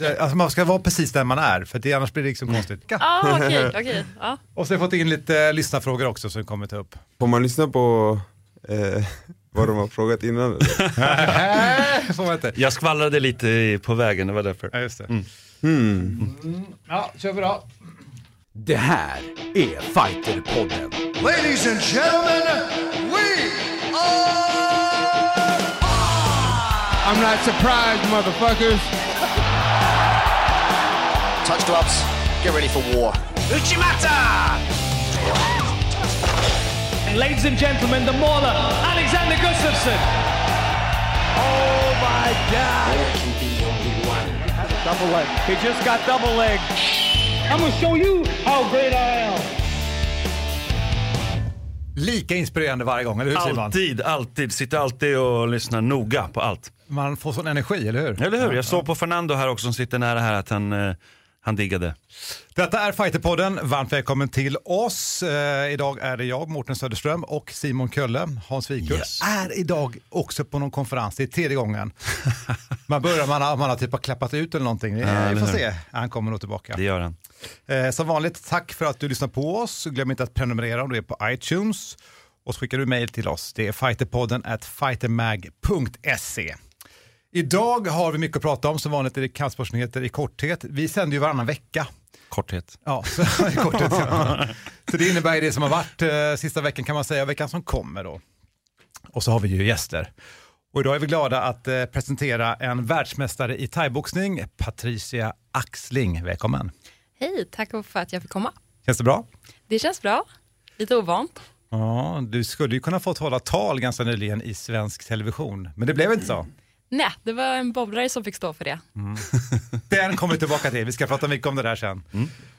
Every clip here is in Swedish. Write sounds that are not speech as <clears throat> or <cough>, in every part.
Det- Alltså man ska vara precis där man är, för det, annars blir det liksom konstigt. Ja. Ja, okej, okej. <laughs> Ja. Och så har jag fått in lite eh, lyssnarfrågor också som vi kommer ta upp. Får man lyssna på eh, vad de har frågat innan? eller? <laughs> Får man inte. Jag skvallrade lite på vägen, det var därför. Ja, just det. Hmm. Ja, kör vi då. Det här är Fighterpodden. Ladies and gentlemen, we are I'm not surprised, motherfuckers. Touch gloves. Get ready for war. And ladies and gentlemen, the mauler, Alexander Gustafsson. Oh my God! Double leg. He just got double leg. I'm gonna show you how great I am. Lika inspirerande varje gång, eller hur Simon? Alltid, alltid. Sitter alltid och lyssnar noga på allt. Man får sån energi, eller hur? Eller hur? Jag såg på Fernando här också som sitter nära här att han, eh, han diggade. Detta är Fighterpodden. Varmt välkommen till oss. Eh, idag är det jag, Mårten Söderström och Simon Kölle. Hans Wiklund Yes. är idag också på någon konferens. Det är tredje gången. <laughs> Man börjar, man har, man har typ har klappat ut eller någonting. Vi får se. Han kommer nog tillbaka. Det gör han. Eh, som vanligt, tack för att du lyssnar på oss. Glöm inte att prenumerera om du är på iTunes. Och så skickar du mejl till oss. Det är fighterpodden at fightermag.se. Idag har vi mycket att prata om. Som vanligt är det kampsportsnyheter i korthet. Vi sänder ju varannan vecka. Korthet. Ja, <laughs> så, i korthet. Ja. Så det innebär ju det som har varit eh, sista veckan kan man säga, veckan som kommer då. Och så har vi ju gäster. Och idag är vi glada att eh, presentera en världsmästare i thaiboxning, Patricia Axling. Välkommen. Hej, tack för att jag fick komma. Känns det bra? Det känns bra. Lite ovant. Ja, du skulle ju kunna fått hålla tal ganska nyligen i svensk television, men det blev inte så. Nej, det var en bobblare som fick stå för det. <laughs> Den kommer vi tillbaka till, vi ska prata mycket om det där sen.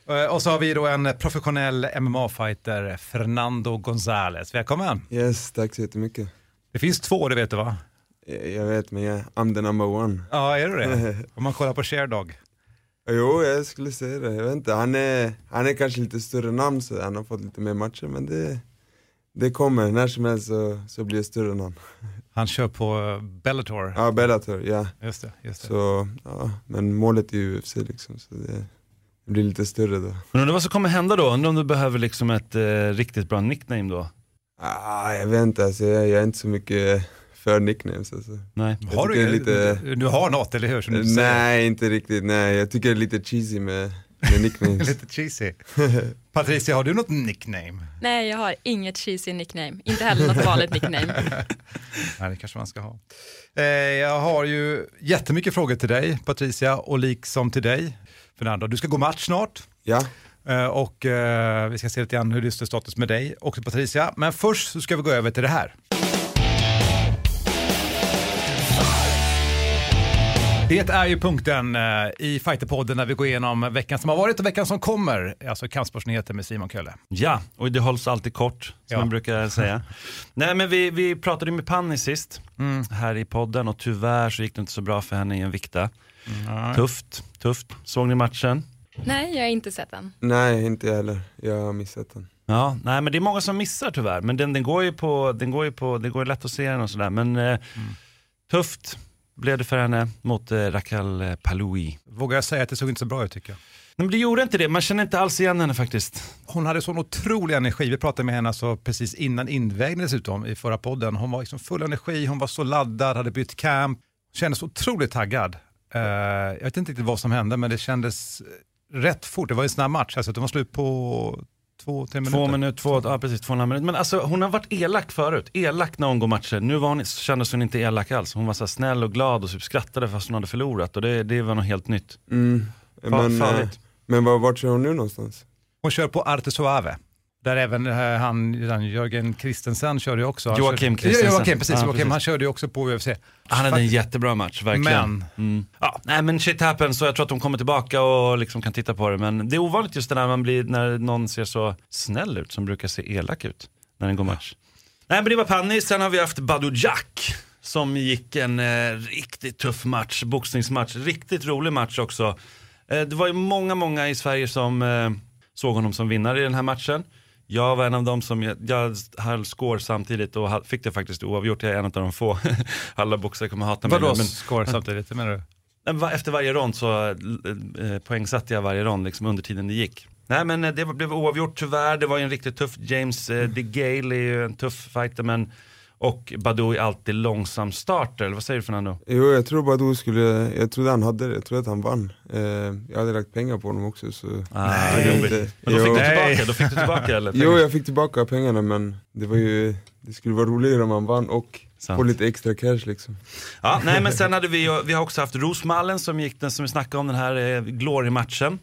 Eh, Och så har vi då en professionell MMA-fighter, Fernando González. Välkommen. Yes, tack så jättemycket. Det finns två, det vet du va? Jag, jag vet men jag, I'm the number one. Ja, är du det? <laughs> Om man kollar på Sherdog. Jo, jag skulle säga det. Jag vet inte, han är, han är kanske lite större namn så han har fått lite mer matcher men det, det kommer, när som helst så, så blir jag större än han. Han kör på eh, Bellator. Ja, Bellator, ja. Just det, just det. Så, ja, men målet är ju UFC liksom så det, det blir lite större då. Men undrar vad som kommer hända då? Undrar om du behöver liksom ett eh, riktigt bra nickname då? Ah, jag vet inte, alltså, jag, jag är inte så mycket för nicknames alltså. Nej. Jag Har du, det lite- du, har något, eller hur? Nej, inte riktigt, nej. Jag tycker det är lite cheesy med nicknames. <laughs> Lite cheesy. Patricia, har du något nickname? Nej, jag har inget cheesy nickname. Inte heller något vanligt nickname. <laughs> Nej, det kanske man ska ha. Eh, jag har ju jättemycket frågor till dig, Patricia, och liksom till dig, Fernando. Du ska gå match snart. ja, Eh, och eh, vi ska se lite grann hur det är status med dig och Patricia. Men först så ska vi gå över till det här. Det är ju punkten eh, i Fighterpodden när vi går igenom veckan som har varit och veckan som kommer. Alltså kampsportsnyheter med Simon Kölle. Ja, och det hålls alltid kort, som Ja. man brukar säga. <laughs> Nej men vi, vi pratade ju med Panni sist, här i podden och tyvärr så gick det inte så bra för henne i en vikta. Tufft, tufft. Såg ni matchen? Nej, jag har inte sett den. nej inte jag heller. Jag har missat den. Ja, nej men det är många som missar tyvärr, men den, den går ju på, den går ju på, det går ju lätt att se den och sådär, men eh, tufft blev det för henne mot eh, Raquel eh, Paloui. Vågar jag säga att det såg inte så bra ut tycker jag. Nej, men det gjorde inte det, man känner inte alls igen henne faktiskt. Hon hade sån otrolig energi. Vi pratade med henne alltså precis innan invägningen dessutom i förra podden. Hon var liksom full energi, hon var så laddad, hade bytt camp, kändes otroligt taggad. Eh, jag vet inte riktigt vad som hände, men det kändes rätt fort. Det var en snabb match, alltså, det var slut på två, tre minuter. Två minuter, två, ja precis, två och en halv minut. Men alltså hon har varit elak förut, elak när hon går matcher. Nu var hon, kändes hon inte elak alls. Hon var så här snäll och glad och typ skrattade fast hon hade förlorat och det, det var något helt nytt. Mm. Fa- Men, eh, farligt. men var, vart kör hon nu någonstans? Hon kör på Arte Suave. Där även eh, han, Jörgen Christensen körde ju också. Han Joakim. Ja, Joakim, precis. Ja, Joakim, precis. Han körde ju också på UFC. Han hade en jättebra match, verkligen. Men- Mm. Ja, nej men shit happens så jag tror att hon kommer tillbaka och liksom kan titta på det. Men det är ovanligt just det där man blir, när någon ser så snäll ut som brukar se elak ut när den går match. Nej men det var Panni, sen har vi haft Badou Jack som gick en eh, riktigt tuff match, boxningsmatch, riktigt rolig match också. Eh, det var ju många, många i Sverige som eh, såg honom som vinnare i den här matchen. Jag var en av dem som, jag, jag höll score samtidigt och fick det faktiskt oavgjort. Jag är en av de få, <laughs> alla boxare kommer hata mig. Vadå men- score samtidigt, det menar du? <laughs> Efter varje rond så eh, poängsatte jag varje rond liksom under tiden det gick. Nej men eh, det blev oavgjort tyvärr, det var ju en riktigt tuff, James eh, DeGale är ju en tuff fighter men och Badou är alltid långsam starter, eller vad säger du Fernando? Jo jag tror Badou skulle, jag trodde han hade det, jag trodde att han vann. Eh, jag hade lagt pengar på honom också så... Ah, jobbigt. Men då fick Jo. du tillbaka, då fick du tillbaka <laughs> eller? Jo jag fick tillbaka pengarna men det var ju, det skulle vara roligare om han vann och Sant. få lite extra cash liksom. Ja, nej men sen <laughs> hade vi, vi har också haft Rosmallen som gick den som vi snackade om den här eh, Glory-matchen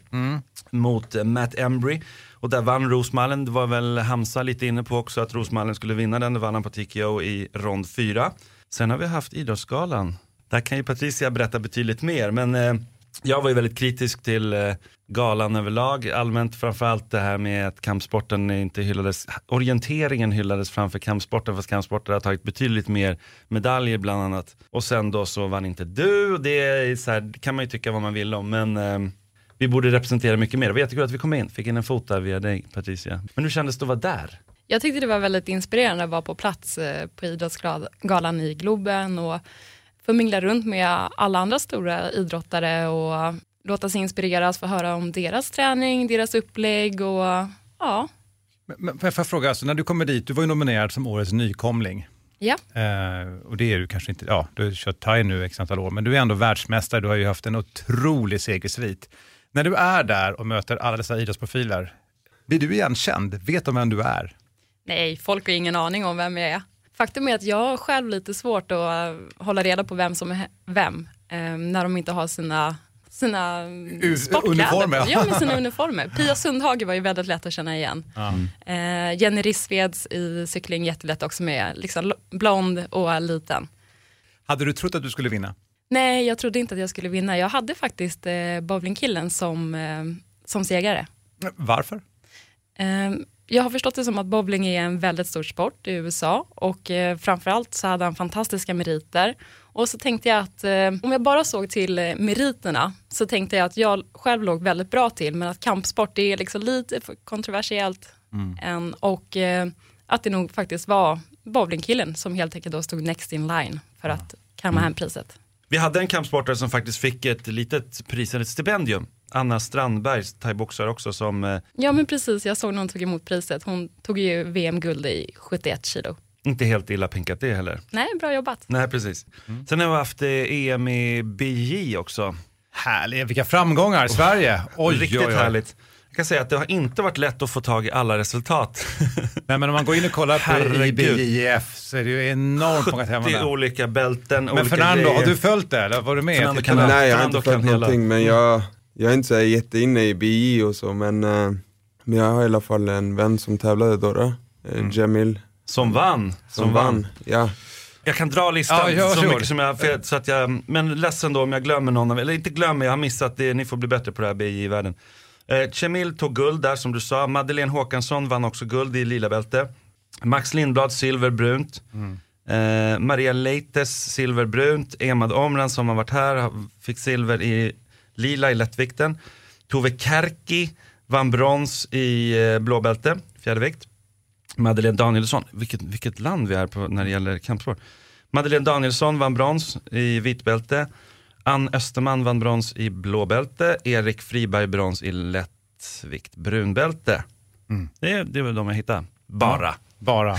mot eh, Matt Embry. Och där vann Rosmallen, det var väl Hamza lite inne på också att Rosmallen skulle vinna den, det vann han på TKO i rond 4. Sen har vi haft Idrottsgalan. Där kan ju Patricia berätta betydligt mer men eh, jag var ju väldigt kritisk till eh, galan överlag, allmänt framförallt det här med att kampsporten inte hyllades, orienteringen hyllades framför kampsporten fast kampsporten har tagit betydligt mer medaljer bland annat. Och sen då så vann inte du, och det är så här, det kan man ju tycka vad man vill om men eh, vi borde representera mycket mer. Det var jättekul att vi kom in, fick in en fot där via dig Patricia. Men hur kändes det att vara där? Jag tyckte det var väldigt inspirerande att vara på plats eh, på Idrottsgalan i Globen och få mingla runt med alla andra stora idrottare och låta sig inspireras, få höra om deras träning, deras upplägg och ja. Men, men får jag fråga, alltså, när du kommer dit, du var ju nominerad som årets nykomling. Ja, Eh, och det är du kanske inte, ja, du har kört thai nu x antal år, men du är ändå världsmästare, du har ju haft en otrolig segersvit. När du är där och möter alla dessa idrottsprofiler, blir du igenkänd? Vet de vem du är? nej, folk har ingen aning om vem jag är. Faktum är att jag har själv lite svårt att eh, hålla reda på vem som är vem eh, när de inte har sina sina U- uniformer. Ja, med sina <laughs> uniformer. Pia Sundhage var ju väldigt lätt att känna igen. Eh, Jenny Rissveds i cykling jättelätt också med liksom blond och liten. Hade du trott att du skulle vinna? Nej, jag trodde inte att jag skulle vinna. Jag hade faktiskt eh, bowlingkillen som, eh, som segrare. Varför? Eh, jag har förstått det som att bowling är en väldigt stor sport i USA och eh, framförallt så hade han fantastiska meriter. Och så tänkte jag att eh, om jag bara såg till eh, meriterna så tänkte jag att jag själv låg väldigt bra till men att kampsport det är liksom lite kontroversiellt än, och eh, att det nog faktiskt var bowlingkillen som helt enkelt då stod next in line för att kamma hem priset. Vi hade en kampsportare som faktiskt fick ett litet pris, ett stipendium. Anna Strandberg, thaiboxare också, som eh, Ja men precis, jag såg när hon tog emot priset. Hon tog ju VM-guld i 71 kilo. inte helt illa pinkat det heller. Nej, bra jobbat. Nej, precis. Sen har vi haft eh, EM i BJ också. Härligt, vilka framgångar, Sverige. Oj, Riktigt oj, oj. härligt. Jag kan säga att det har inte varit lätt att få tag i alla resultat. <laughs> Nej, men om man går in och kollar på Herregud. IBJF så är det ju enormt många 70 tävlingar. <laughs> olika bälten, Men olika Fernando, grejer. har du följt det? Eller var du med? Fernando kan- Nej jag har Fernando inte följt någonting men jag, jag är inte så jätteinne i BI och så men, eh, men jag har i alla fall en vän som tävlade då, då eh, Jamil, Som vann. som, vann. Ja. Jag kan dra listan Ja, så mycket som jag, för, så att jag, men ledsen då om jag glömmer någon eller inte glömmer, jag har missat det, ni får bli bättre på det här BJ-världen. Eh, Cemil tog guld där som du sa, Madeleine Håkansson vann också guld i lila bälte. Max Lindblad silver, brunt. Eh, Maria Leites silver, brunt. Emad Omran som har varit här fick silver i lila i lättvikten. Tove Kärki vann brons i eh, blåbälte, fjärdevikt. Madeleine Danielsson, vilket, vilket land vi är på när det gäller kampsport. Madeleine Danielsson vann brons i vitbälte. Ann Österman vann brons i blåbälte. Erik Friberg brons i lättvikt brunbälte. Det, det var de jag hittade. Bara. Bara.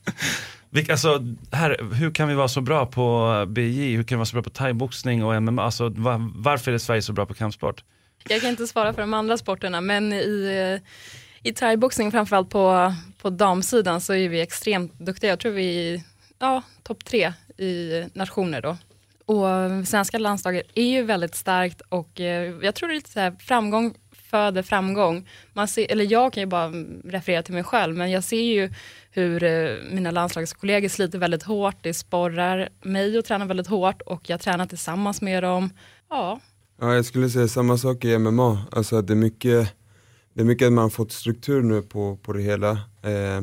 <laughs> Vilka, alltså, här, hur kan vi vara så bra på BJ? Hur kan vi vara så bra på thaiboxning och MMA? Alltså, va, varför är Sverige så bra på kampsport? Jag kan inte svara för de andra sporterna, men i, eh, i thaiboxning, framförallt på, på damsidan, så är vi extremt duktiga. Jag tror vi är ja, topp tre i nationer då. Och svenska landslaget är ju väldigt starkt och eh, jag tror det är lite så här, framgång föder framgång. Man ser, eller jag kan ju bara referera till mig själv, men jag ser ju hur eh, mina landslagskollegor sliter väldigt hårt. Det sporrar mig att träna väldigt hårt och jag tränar tillsammans med dem. Ja, ja jag skulle säga samma sak i MMA, alltså att det är mycket, det är mycket att man har fått struktur nu på, på det hela. Eh,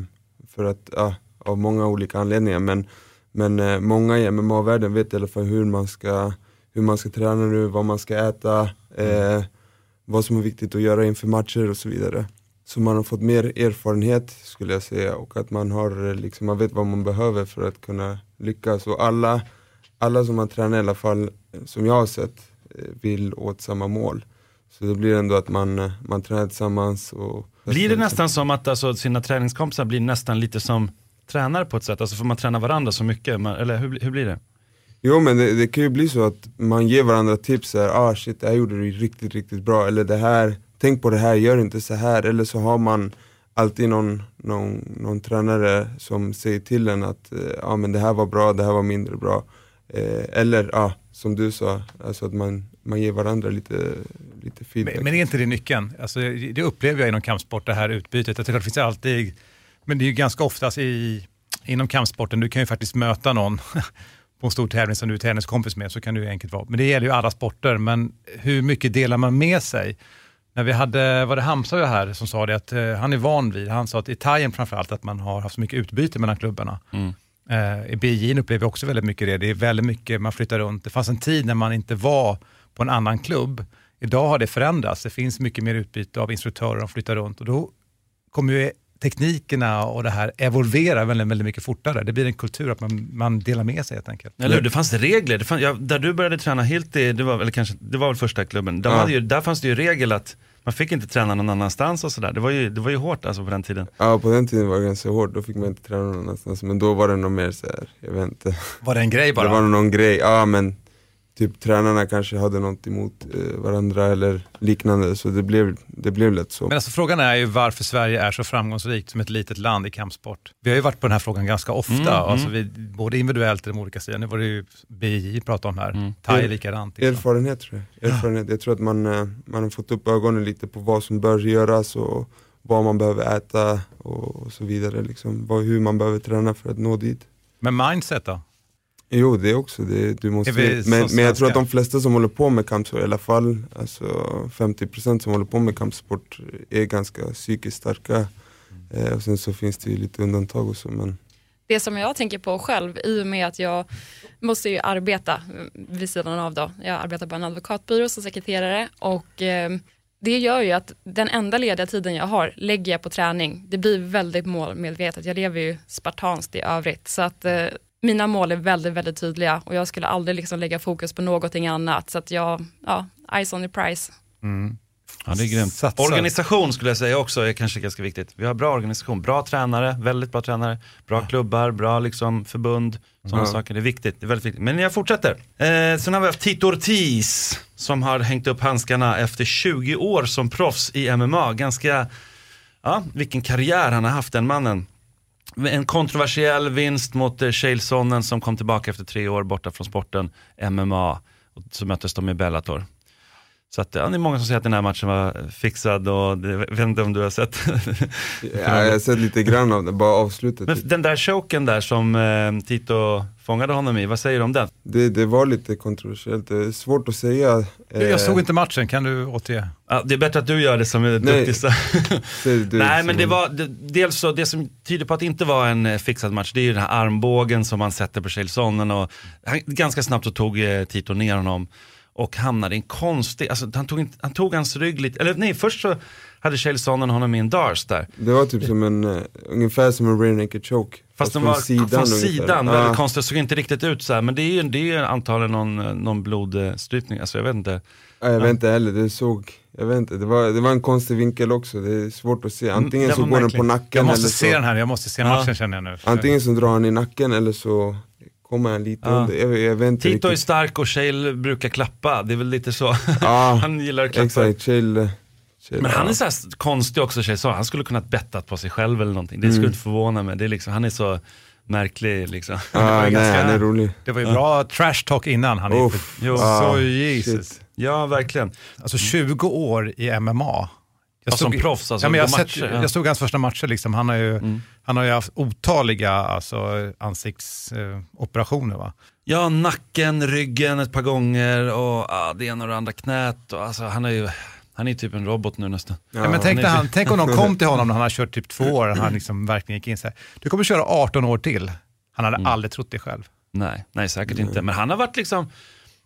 för att, ja, av många olika anledningar men, men eh, många i MMA-världen vet i alla fall hur man ska, hur man ska träna nu, vad man ska äta, eh, vad som är viktigt att göra inför matcher och så vidare. Så man har fått mer erfarenhet skulle jag säga och att man har eh, liksom, man vet vad man behöver för att kunna lyckas och alla, alla som man tränar i alla fall, eh, som jag har sett, eh, vill åt samma mål. Så det blir ändå att man, man tränar tillsammans. Och Blir det nästan som att alltså, sina träningskompisar blir nästan lite som tränare på ett sätt? Alltså får man träna varandra så mycket? Man, eller hur, hur blir det? Jo men det, det kan ju bli så att man ger varandra tips här, ah shit det här gjorde du riktigt riktigt bra, eller det här, tänk på det här, gör inte så här eller så har man alltid någon, någon, någon tränare som säger till en att eh, ja men det här var bra, det här var mindre bra. Eh, eller ja, som du sa, alltså att man, man ger varandra lite, lite feedback. Men, men är inte det nyckeln? Alltså, det upplever jag inom kampsport, det här utbytet. Jag tycker det finns alltid, men det är ju ganska oftast i, inom kampsporten, du kan ju faktiskt möta någon <laughs> på en stor tävling som du är träningskompis med, så kan det ju enkelt vara. Men det gäller ju alla sporter, men hur mycket delar man med sig? När vi hade, var det Hamza jag här som sa det, att eh, han är van vid, han sa att i Thailand framförallt, att man har haft så mycket utbyte mellan klubbarna. Mm. Eh, I BJ upplever vi också väldigt mycket det. Det är väldigt mycket, man flyttar runt. Det fanns en tid när man inte var på en annan klubb. Idag har det förändrats. Det finns mycket mer utbyte av instruktörer, de flyttar runt och då kommer ju teknikerna och det här evolvera väldigt, väldigt mycket fortare. Det blir en kultur att man, man delar med sig helt enkelt. Eller hur? Det fanns regler. Det fanns, ja, där du började träna Hilti, det var, eller kanske, det var väl första klubben. Där, Ja. hade ju, där fanns det ju regel att man fick inte träna någon annanstans och sådär. Det var ju, det var ju hårt alltså på den tiden. Ja på den tiden var det ganska hårt, då fick man inte träna någon annanstans, men då var det nog mer så här, jag vet inte. Var det en grej bara? Det var nog någon grej, ja men typ tränarna kanske hade något emot eh, varandra eller liknande så det blev, det blev lätt så. Men alltså frågan är ju varför Sverige är så framgångsrikt som ett litet land i kampsport. Vi har ju varit på den här frågan ganska ofta, Mm, alltså mm. vi, både individuellt och de olika sidorna. Nu var det ju BJ vi pratade om här, Mm. Thai är Er- likadant. Liksom. Erfarenhet tror jag. Erfarenhet. Jag tror att man, eh, man har fått upp ögonen lite på vad som bör göras och vad man behöver äta och, och så vidare. Liksom. Vad, hur man behöver träna för att nå dit. Men mindset då? Jo det också, det, du måste, men, men jag tror att de flesta som håller på med kampsport, i alla fall alltså 50% som håller på med kampsport är ganska psykiskt starka. Eh, och sen så finns det ju lite undantag och så men Det som jag tänker på själv, i och med att jag måste ju arbeta vid sidan av då. Jag arbetar på en advokatbyrå som sekreterare och eh, det gör ju att den enda lediga tiden jag har lägger jag på träning. Det blir väldigt målmedvetet. Jag lever ju spartanskt i övrigt så att eh, mina mål är väldigt, väldigt tydliga och jag skulle aldrig liksom lägga fokus på någonting annat så att jag, ja, eyes on the prize. Ja, det är grymt. Satsar. Organisation skulle jag säga också är kanske ganska viktigt. Vi har bra organisation, bra tränare, väldigt bra tränare, bra klubbar, bra liksom förbund. Sådana Ja. saker, det är viktigt. Det är väldigt viktigt. Men jag fortsätter. Eh, sen har vi haft Tito Ortiz som har hängt upp handskarna efter 20 år som proffs i MMA. Ganska, ja, vilken karriär han har haft den mannen. En kontroversiell vinst mot eh, som kom tillbaka efter tre år borta från sporten MMA. Och så möttes de i Bellator. Så att, ja, det är många som säger att den här matchen var fixad och det, jag vet inte om du har sett. <laughs> ja, jag har sett lite grann av det, bara avslutet. Men den där choken där som eh, Tito fångade honom i, vad säger du om den? Det, det var lite kontroversiellt, det är svårt att säga. eh, Jag såg inte matchen, kan du återge? Ja, det är bättre att du gör det som är duktig. <laughs> Nej men det var, det, dels så, det som tyder på att det inte var en eh, fixad match, det är ju den här armbågen som man sätter på Chaelsonen och han, ganska snabbt så tog eh, Tito ner honom och hamnade i en konstig, alltså han tog, inte, han tog hans rygg lite, eller nej först så hade Chaelsonen honom i en dars där. Det var typ som en, uh, ungefär som en rear naked choke. Fast den från var från sidan, Ja. väldigt konstigt, såg inte riktigt ut så här. men det är ju det är ju antagligen någon, någon blodstrypning, alltså jag vet inte. Ja, jag vet inte heller, det såg, jag vet inte, det var, det var en konstig vinkel också, det är svårt att se. Antingen det så går den på nacken Jag måste eller se så, den här, jag måste se Ja. matchen känner jag nu. antingen så drar han i nacken eller så kommer han lite Ja. under, jag, jag vet inte Tito är riktigt. stark och Shale brukar klappa, det är väl lite så. <laughs> Ja, han gillar att klappa. exakt, chill, chill Men han är så här konstig också, Chaelson. han skulle kunnat bettat på sig själv eller någonting. Det skulle Mm. inte förvåna mig, det är liksom, han är så märklig liksom. Ju nej, ganska- han är rolig. Det var ju bra trash talk innan. Han är Uff, Jo. ah, så Jesus. shit. Ja, verkligen. Alltså 20 år i MMA. Ja, som proffs, alltså, ja, men jag, sett, matcher, ja. jag såg hans första matcher, liksom. han, har ju, Mm. han har ju haft otaliga alltså, ansiktsoperationer. va? Ja, nacken, ryggen ett par gånger och ja, det ena och det andra knät. Och, alltså, han är ju han är typ en robot nu nästan. Ja, men tänk, han <laughs> tänk om någon kom till honom när han har kört typ två år och han liksom verkligen gick in så här. Du kommer köra 18 år till. Han hade Mm. aldrig trott det själv. Nej, nej säkert inte. Men han har varit liksom,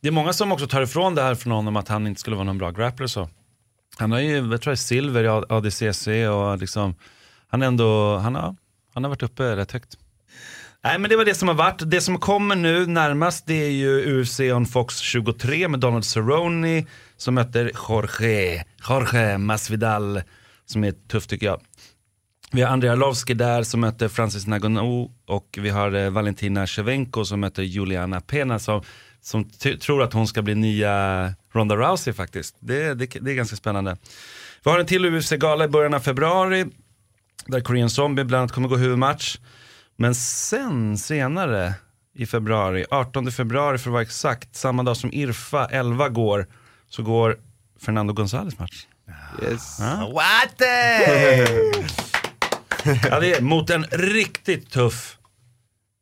det är många som också tar ifrån det här från honom att han inte skulle vara någon bra grappler så. Han har ju, jag tror det är silver i ADCC och liksom, han är ändå, han har, han har varit uppe rätt högt. Nej men det var det som har varit. Det som kommer nu närmast det är ju UFC on Fox 23 med Donald Cerrone som möter Jorge, Jorge Masvidal som är tufft tycker jag. Vi har Andrei Arlovski där som möter Francis Nagano och vi har eh, Valentina Shevenko som möter Juliana Pena som, som tror att hon ska bli nya Ronda Rousey faktiskt. Det, det, det är ganska spännande. Vi har en till UFC-gala i början av februari där Korean Zombie bland annat kommer gå huvudmatch. Men sen senare i februari, 18 februari för att vara exakt, samma dag som Irfa 11 går, så går Fernando González match. Yes. What <laughs> ja, det är mot en riktigt tuff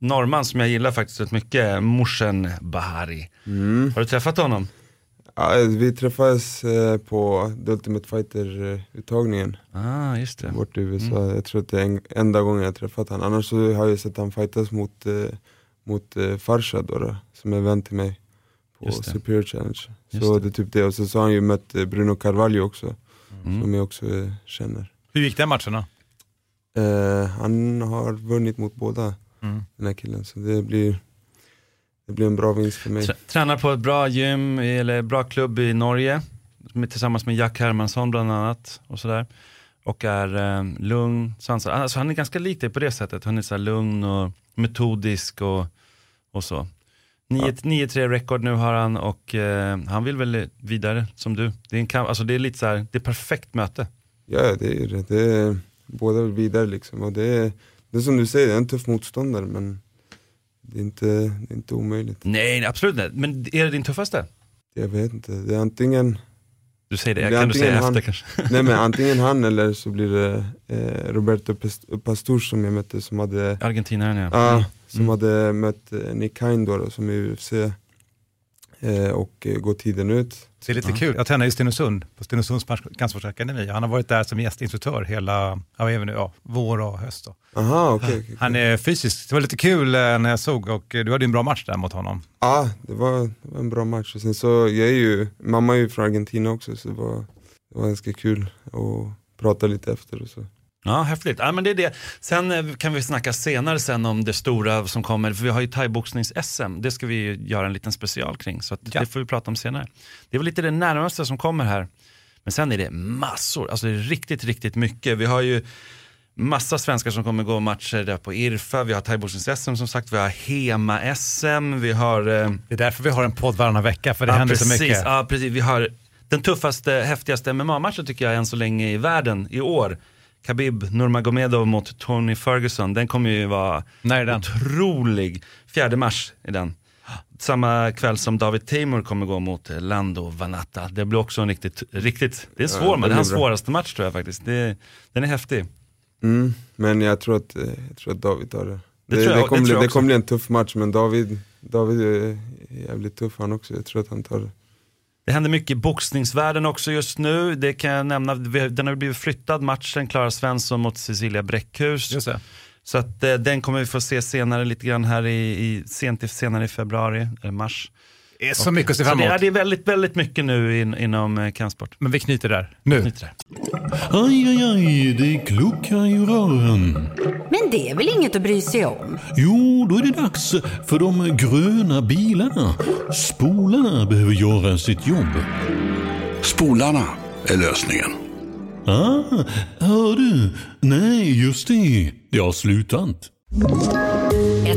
norrman som jag gillar faktiskt rätt mycket, Morsen Bahari. Mm. Har du träffat honom? Ja, vi träffades eh, på The Ultimate Fighter-uttagningen Ah, just det. bort i USA. Jag tror att det är en, enda gången jag träffat han. Annars så har jag sett han fightas mot, eh, mot eh, Farshad då, då, som är vän till mig på. Superior Challenge. Just Så det. det. är typ det. Och sen så har han ju mött Bruno Carvalho också, Mm. som jag också känner. Hur gick den matchen då? Eh, han har vunnit mot båda, Mm. den här killen. Så det blir, det blir en bra vinst för mig. Trä- Tränar på ett bra gym, eller bra klubb i Norge. Tillsammans med Jack Hermansson bland annat. Och sådär. Och är eh, lugn, sansad. Alltså, han är ganska lik dig på det sättet. Han är så lugn och metodisk och, och så. 9-3 rekord nu har han och eh, han vill väl vidare som du. Det är, en kamp, alltså det är lite så här, det är perfekt möte. Ja, det är det. det är, båda vill vidare liksom. Och det är, det är som du säger, det är en tuff motståndare men det är inte, det är inte omöjligt. Nej, absolut inte. Men är det din tuffaste? Jag vet inte, det är antingen, Du säger det, Det kan du säga antingen efter han- kanske? <laughs> nej men <laughs> antingen han eller så blir det eh, Roberto Past- Pastor som jag mötte som hade, Argentinaren ja. Mm. som hade mött eh, Nick Hein då, då som är UFC och eh, går tiden ut. Det är lite kul. Jag tränar i Stenungsund, på Stenungsunds kampsportsakademi. Han har varit där som gästinstruktör hela ja, även, ja, vår och höst. Då. Aha, okej. okej, Han är fysisk. Det var lite kul eh, när jag såg och eh, du hade en bra match där mot honom. Ja, det var, det var en bra match. Och sen så, jag är ju, mamma är ju från Argentina också så det var, det var ganska kul att prata lite efter och så. Ja, häftigt. Ja, men det är det. Sen eh, kan vi snacka senare sen om det stora som kommer, för vi har ju thaiboxnings-SM, det ska vi ju göra en liten special kring, så Ja. det får vi prata om senare. Det är väl lite det närmaste som kommer här, men sen är det massor, alltså det är riktigt, riktigt mycket. Vi har ju massa svenskar som kommer gå matcher där på IRFA, vi har thaiboxnings-SM som sagt, vi har HEMA-SM, vi har eh, Det är därför vi har en podd varannan vecka, för det händer precis, så mycket. Ja, precis. Vi har den tuffaste, häftigaste MMA-matchen tycker jag än så länge i världen i år. Khabib Nurmagomedov mot Tony Ferguson, den kommer ju vara När är den? otrolig. 4 mars är den. Samma kväll som David Timur kommer gå mot Lando Vanatta. Det blir också en riktigt, riktigt det är svår, Ja, men det är hans svåraste match tror jag faktiskt. Det, den är häftig. Mm, men jag tror, att, eh, jag tror att David tar det. Det Det, jag- det, kommer, bli, kommer bli en tuff match men David, David är jävligt tuff han också. Jag tror att han tar det. Det händer mycket i boxningsvärlden också just nu. Det kan jag nämna, den har blivit flyttad matchen, Klara Svensson mot Cecilia Bräckhus. Just det. Så att eh, den kommer vi få se senare lite grann här i, i sent senare i februari, eller mars. Det är så mycket att se Så fram det, är, emot. det är väldigt, väldigt mycket nu in, inom eh, kampsport. Men vi knyter där, nu. Nytt där. Aj, aj, aj, det kluckar i rören. Men det är väl inget att bry sig om? Jo, då är det dags för de gröna bilarna. Spolarna behöver göra sitt jobb. Spolarna är lösningen. Ah, hör du? Nej, just det. Det har slutat.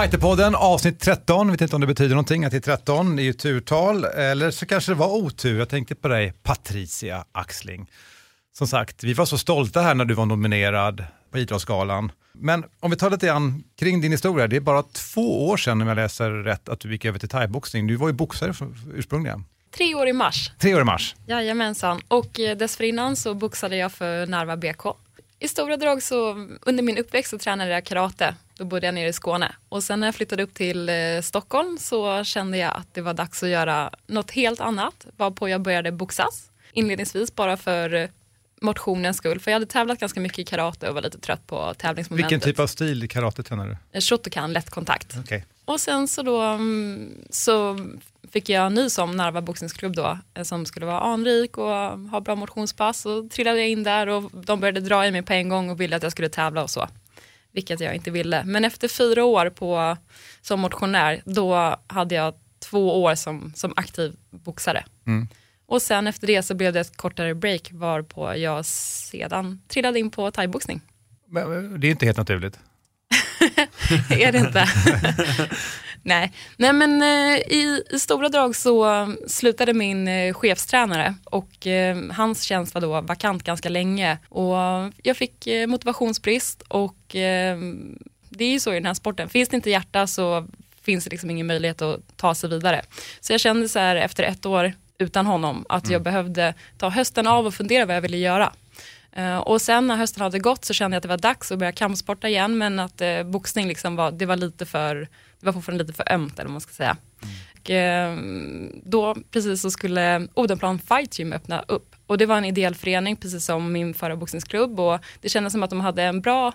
Fighterpodden avsnitt 13, vet inte om det betyder någonting att det är 13, det är ju turtal, eller så kanske det var otur. Jag tänkte på dig, Patricia Axling. Som sagt, vi var så stolta här när du var nominerad på Idrottsgalan. Men om vi tar lite grann kring din historia, det är bara två år sedan om jag läser rätt att du gick över till thaiboxning. Du var ju boxare ursprungligen. Tre år i mars. Tre år i mars. Jajamensan. Och eh, dessförinnan så boxade jag för Narva BK i stora drag så under min uppväxt så tränade jag karate. Då bodde jag nere i Skåne. Och sen när jag flyttade upp till eh, Stockholm så kände jag att det var dags att göra något helt annat. Varpå jag började boxas. Inledningsvis bara för eh, motionens skull. För jag hade tävlat ganska mycket i karate och var lite trött på tävlingsmomentet. Vilken typ av stil i karate tränar du? Eh, Shotokan, lätt kontakt. Okej. Och sen så då mm, så fick jag nys om Narva boxningsklubb då eh, som skulle vara anrik och ha bra motionspass och trillade jag in där och de började dra i mig på en gång och ville att jag skulle tävla och så. Vilket jag inte ville. Men efter fyra år på, som motionär då hade jag två år som, som aktiv boxare. Mm. Och sen efter det så blev det ett kortare break varpå jag sedan trillade in på thaiboxning. Men, Det är inte helt naturligt. <laughs> är det inte? <laughs> Nej. Nej, men eh, i, i stora drag så slutade min eh, chefstränare och eh, hans tjänst var då vakant ganska länge och jag fick motivationsbrist och det är ju så i den här sporten. Finns det inte hjärta så finns det liksom ingen möjlighet att ta sig vidare. Så jag kände så här efter ett år utan honom att jag behövde ta hösten av och fundera vad jag ville göra. Eh, och sen när hösten hade gått så kände jag att det var dags att börja kampsporta igen men att uh, boxning liksom var, det var lite för, det var fortfarande lite för ömt eller vad man ska säga. Och, eh, då precis så skulle Odenplan Fight Gym öppna upp och det var en ideell förening precis som min förra boxningsklubb och det kändes som att de hade en bra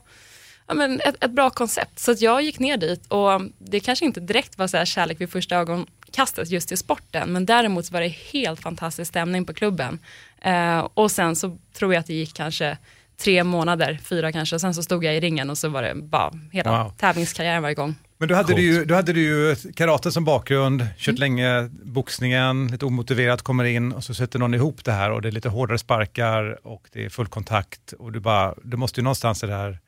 ja, men ett, ett bra koncept. Så att jag gick ner dit och det kanske inte direkt var så här kärlek vid första ögonkastet just i sporten, men däremot så var det helt fantastisk stämning på klubben. Eh, och sen så tror jag att det gick kanske tre månader, fyra kanske, och sen så stod jag i ringen och så var det bara hela Wow. tävlingskarriären var igång. Men då hade, du ju, då hade du ju karate som bakgrund, kört Mm. länge boxningen, lite omotiverat kommer in och så sätter någon ihop det här och det är lite hårdare sparkar och det är full kontakt och du bara, du måste ju någonstans det där,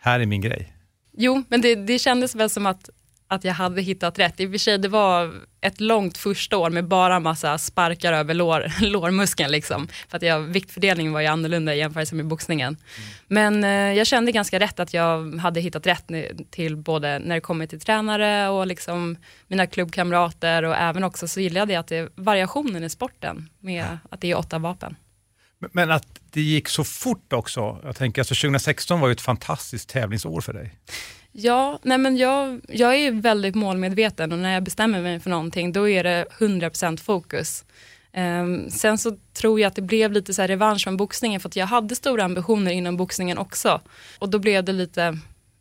här är min grej. Jo, men det, det kändes väl som att, att jag hade hittat rätt. I och för sig, det var ett långt första år med bara massa sparkar över lår, <laughs> lårmuskeln. Liksom. För att jag, viktfördelningen var ju annorlunda i jämförelse med boxningen. Men eh, jag kände ganska rätt att jag hade hittat rätt till både när det kommer till tränare och liksom mina klubbkamrater och även också så gillade jag att det variationen i sporten med att det är åtta vapen. Men- Men att det gick så fort också, jag tänker alltså 2016 var ju ett fantastiskt tävlingsår för dig. Ja, nej men jag, jag är väldigt målmedveten och när jag bestämmer mig för någonting då är det 100% fokus. Ehm, sen så tror jag att det blev lite så här revansch från boxningen för att jag hade stora ambitioner inom boxningen också. Och då blev det lite,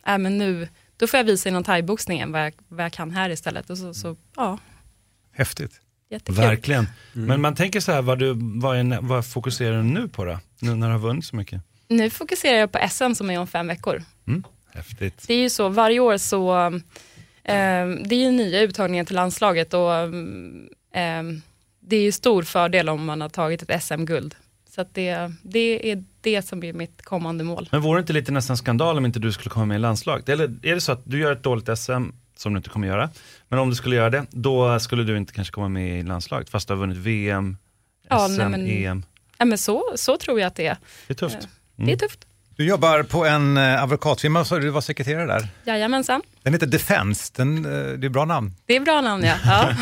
äh, men nu, då får jag visa inom thaiboxningen vad jag, vad jag kan här istället. Och så, så ja, Häftigt. jättekul. Verkligen. Men man tänker så här, vad, du, vad, är, vad fokuserar du nu på då? Nu när du har vunnit så mycket? Nu fokuserar jag på SM som är om fem veckor. Mm. Häftigt. Det är ju så, varje år så, ehm, det är ju nya uttagningar till landslaget och ehm, det är ju stor fördel om man har tagit ett SM-guld. Så att det, det är det som är mitt kommande mål. Men vore det inte lite nästan skandal om inte du skulle komma med i landslaget? Eller är det så att du gör ett dåligt SM, som du inte kommer göra, men om du skulle göra det, då skulle du inte kanske komma med i landslaget, fast du har vunnit VM, Ja, SM, nej, men- EM. Ja, men så, så tror jag att det är. Det är tufft. Eh, Mm. Det är tufft. Du jobbar på en eh, advokatfirma, så du var sekreterare där. Jajamensan. Den heter Defense, Den, eh, det är bra namn, Det är bra namn ja. <laughs> ja.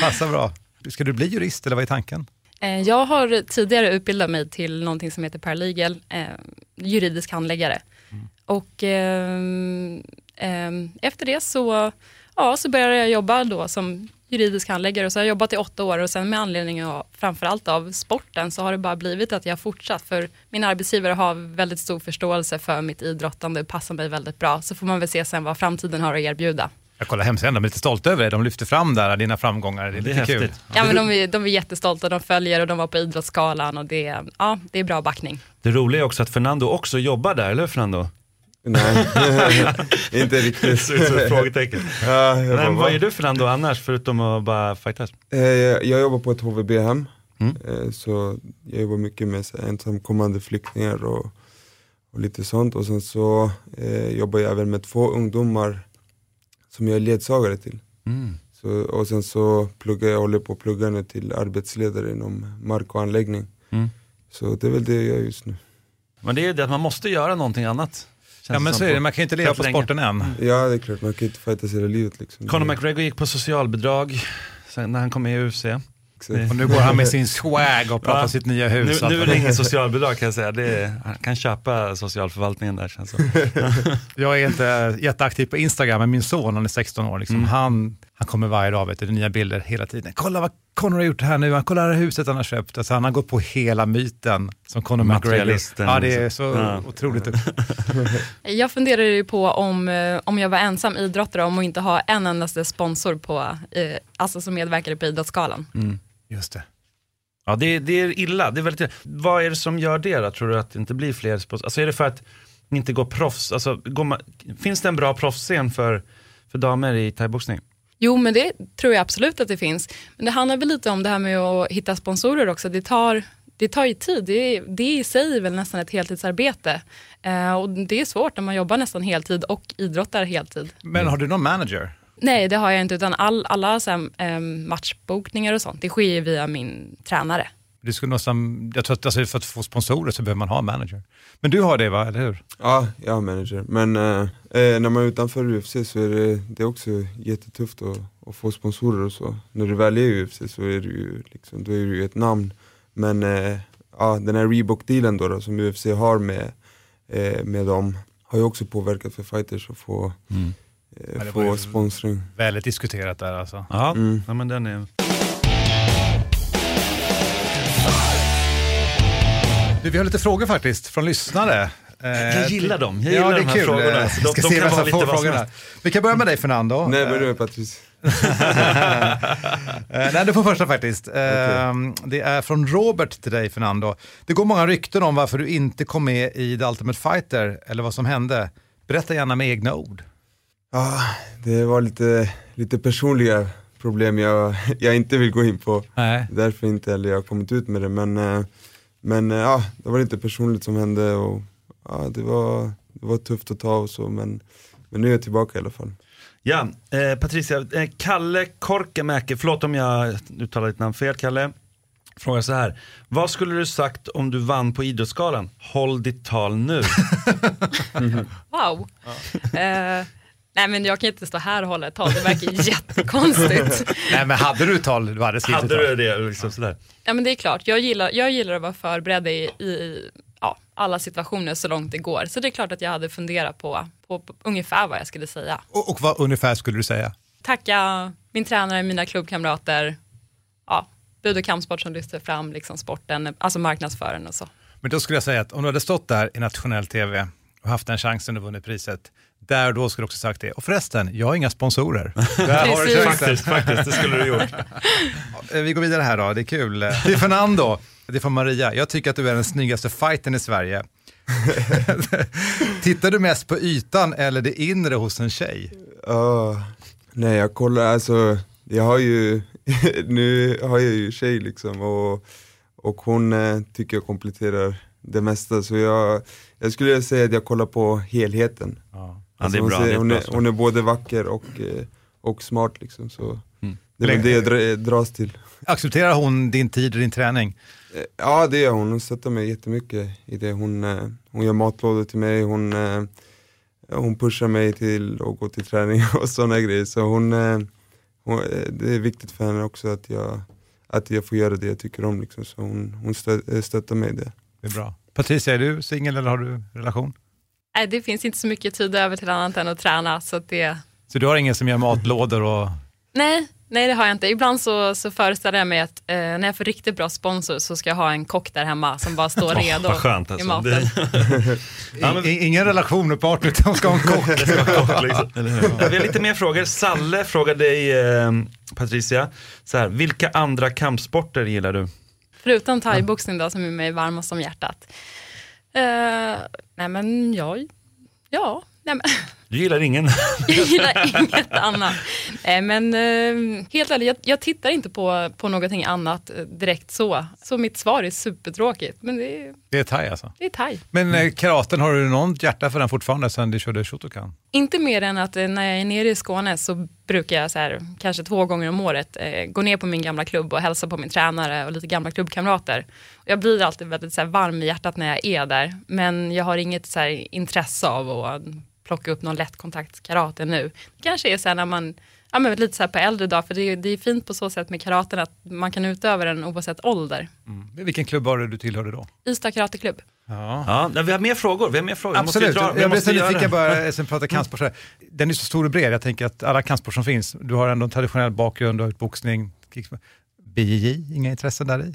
passar bra. Ska du bli jurist eller vad är tanken? Eh, Jag har tidigare utbildat mig till någonting som heter paralegal, eh, juridisk handläggare. Och ehm, ehm, efter det så, ja, så började jag jobba då som juridisk handläggare och så har jag jobbat i åtta år och sen med anledning av framförallt av sporten så har det bara blivit att jag har fortsatt för min arbetsgivare har väldigt stor förståelse för mitt idrottande och passar mig väldigt bra. Så får man väl se sen vad framtiden har att erbjuda. Jag kollar hemsidan, de är lite stolta över dig. De lyfter fram där dina framgångar. Det är Det är lite kul. häftigt. Ja, men de, är, de är jättestolta, de följer och de var på Idrottsgalan och det, är- ja, det är bra backning. Det roliga är också att Fernando också jobbar där, eller hur Fernando? Nej, <laughs> inte riktigt. Det ser ut som ett frågetecken. Ja, jag Men bara, vad va? gör du Fernando annars, förutom att bara fightas? Eh, jag jag jobbar på ett HVB-hem, Mm. eh, så jag jobbar mycket med så här ensamkommande flyktingar och, och lite sånt. Och sen så eh, jobbar jag även med två ungdomar som jag är ledsagare till. Mm. Så, och sen så pluggar jag, håller på att plugga nu till arbetsledare inom mark och anläggning. Mm. Så det är väl det jag gör just nu. Men det är det att man måste göra någonting annat. Ja men så är det, man kan ju inte leva på sporten än. Ja det är klart, man kan ju inte fightas hela livet liksom. Conor McGregor gick på socialbidrag sen när han kom med i UFC. Och nu går han med sin <laughs> swag och pratar Ja. sitt nya hus. Nu, nu är det inget socialbidrag kan jag säga. Det är, han kan köpa socialförvaltningen där känns det. <laughs> Jag är inte jätteaktiv på Instagram, men min son, han är 16 år, liksom, Mm. han, han kommer varje dag, vet du, nya bilder hela tiden. Kolla vad Conor har gjort här nu, kolla det här huset han har köpt. Alltså, han har gått på hela myten som Conor McGregor. Ja, det är så Ja. otroligt. <laughs> Jag funderar ju på om, eh, om jag var ensam idrottare om att inte ha en endaste sponsor på, eh, alltså som medverkade på Idrottsgalan. Just det. Ja, det, det är illa. Det är väldigt illa. Vad är det som gör det då? Tror du att det inte blir fler spons- Alltså är det för att inte går proffs? Alltså, går man, finns det en bra proffsscen för, för damer i thaiboxning? Jo, men det tror jag absolut att det finns. Men det handlar väl lite om det här med att hitta sponsorer också. Det tar, det tar ju tid. Det, det i sig är väl nästan ett heltidsarbete. Eh, och det är svårt när man jobbar nästan heltid och idrottar heltid. Men har du någon manager? Nej, det har jag inte. Utan all, alla så här, eh, matchbokningar och sånt, det sker via min tränare. Du skulle nästan, jag tror att alltså, för att få sponsorer så behöver man ha en manager. Men du har det va, eller hur? Ja, jag har manager. Men eh, eh, när man är utanför UFC så är det, det är också jättetufft att, att få sponsorer och så. När du väl är i UFC så är du ju, liksom, då är du ju ett namn. Men eh, ja, den här Reebok-dealen då, då som UFC har med, eh, med dem har ju också påverkat för fighters att få, Ja, eh, det få sponsring. Väldigt diskuterat där alltså. Ja, Mm. ja men den är... Du, vi har lite frågor faktiskt från lyssnare. Eh, Jag gillar dem. Jag ja, gillar det är de här kul. frågorna. Eh, de- ska de se kan vara lite vad som frågorna. helst. Vi kan börja med dig Fernando. Nej, Eh, börja med Patrice. <laughs> Eh, Nej, du får första faktiskt. Eh, Det är från Robert till dig Fernando. Det går många rykten om varför du inte kom med i The Ultimate Fighter eller vad som hände. Berätta gärna med egna ord. Ja, det var lite, lite personliga problem jag, jag inte vill gå in på. Nej. Därför inte heller jag har kommit ut med det. Men, eh, men eh, ja, det var lite personligt som hände och ja, det, var, det var tufft att ta och så men, men nu är jag tillbaka i alla fall. Ja, eh, Patricia, eh, Kalle Korkemäki, förlåt om jag uttalar ditt namn fel Kalle. Frågar så här, vad skulle du sagt om du vann på Idrottsgalan? Håll ditt tal nu. <laughs> Wow. Eh, nej, men jag kan inte stå här och hålla ett tal. Det verkar <laughs> jättekonstigt. Nej, men hade du tal? Du hade skrivit Hade ett tal. du det? Liksom sådär. Ja, men det är klart, jag gillar, jag gillar att vara förberedd i, i ja, alla situationer så långt det går. Så det är klart att jag hade funderat på, på, på ungefär vad jag skulle säga. Och, och vad ungefär skulle du säga? Tacka min tränare, mina klubbkamrater, ja, Bud och kampsport som lyfter fram liksom sporten, alltså marknadsfören och så. Men då skulle jag säga att om du hade stått där i nationell tv och haft den chansen och vunnit priset, där då skulle du också sagt det. Och förresten, jag har inga sponsorer. <laughs> Där har du. Faktiskt, faktiskt, det skulle du gjort. <laughs> Eh, Vi går vidare här då, det är kul. Det är Fernando, det är från Maria. Jag tycker att du är den snyggaste fighten i Sverige. <laughs> Tittar du mest på ytan eller det inre hos en tjej? Ja, nej jag kollar, alltså jag har ju, nu har jag ju tjej liksom och, och hon eh, tycker jag kompletterar det mesta så jag, jag skulle säga att jag kollar på helheten. Ja. Ja, det är hon, ser- hon, är, hon är både vacker och, eh, och smart liksom så Mm. det är det jag dra, dras till. Accepterar hon din tid och din träning? Eh, Ja det gör hon, hon stöttar mig jättemycket i det. Hon, eh, hon gör matlådor till mig, hon, eh, hon pushar mig till att gå till träning <laughs> och sådana grejer. Så hon, eh, hon, eh, det är viktigt för henne också att jag, att jag får göra det jag tycker om. Liksom. Så hon, hon stö, eh, stöttar mig i det. Det är bra. Patricia, är du singel eller har du relation? Nej, det finns inte så mycket tid över till annat än att träna. Så att det... Så du har ingen som gör matlådor och... nej, nej, det har jag inte. Ibland så, så föreställer jag mig att eh, när jag får riktigt bra sponsor så ska jag ha en kock där hemma som bara står <laughs> redo vad skönt i alltså. maten. Det- <laughs> Ja, men- I, ingen relation med partner utan hon ska ha en kock. <laughs> Kort, liksom. Ja, Vi har lite mer frågor. Salle frågar dig, eh, Patricia, så här, vilka andra kampsporter gillar du? Förutom thaiboxning då som är mig varmast om hjärtat. Uh, nej men jag, ja, nej men, <laughs> Du gillar ingen? <laughs> jag gillar inget annat. Nej men eh, helt ärligt, jag, jag tittar inte på, på någonting annat eh, direkt så. Så mitt svar är supertråkigt, men det är, Det är thai alltså. det är thai. Men eh, karaten, har du något hjärta för den fortfarande sen du körde Shotokan? Inte mer än att eh, när jag är nere i Skåne så brukar jag så här, kanske två gånger om året eh, gå ner på min gamla klubb och hälsa på min tränare och lite gamla klubbkamrater. Och jag blir alltid väldigt så här, varm i hjärtat när jag är där. Men jag har inget så här, intresse av att plocka upp någon lättkontaktskarate nu. Det kanske är så här när man ja, men lite så här på äldre dag, för det är, det är fint på så sätt med karaten att man kan utöva den oavsett ålder. Mm. Vilken klubb var det du tillhörde då? Ystad karateklubb. Ja. Ja, vi har mer frågor. Vi har mer frågor. Absolut, Jag, måste dra, jag blev måste så nyfiken bara, <laughs> sen pratar kampsport. här. Den är så stor och bred, jag tänker att alla kampsport som finns, du har ändå en traditionell bakgrund, du har gjort boxning, kicksport. BJJ, inga intressen där i?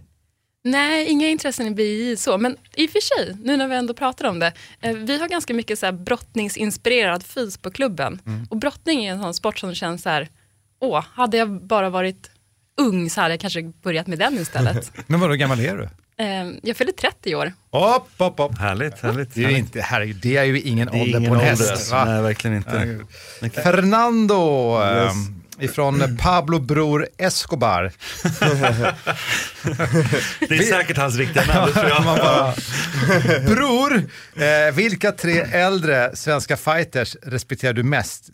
Nej, inga intressen i BJJ så, men i och för sig, nu när vi ändå pratar om det, eh, vi har ganska mycket så här brottningsinspirerad fys på klubben. Mm. Och brottning är en sån sport som känns så här, åh, hade jag bara varit ung så hade jag kanske börjat med den istället. <laughs> Men vadå, hur gammal är du? Eh, jag fyller 30 i år. Hopp, hopp, hopp. Härligt, härligt. Det är ju inte, herregud, det är ju ingen Det är ålder ingen på en ålder, häst. va? Nej, verkligen inte. Fernando Yes. Ifrån Pablo Bror Escobar. Det är säkert hans riktiga namn, det tror jag. <laughs> Man bara, Bror, eh, vilka tre äldre svenska fighters respekterar du mest?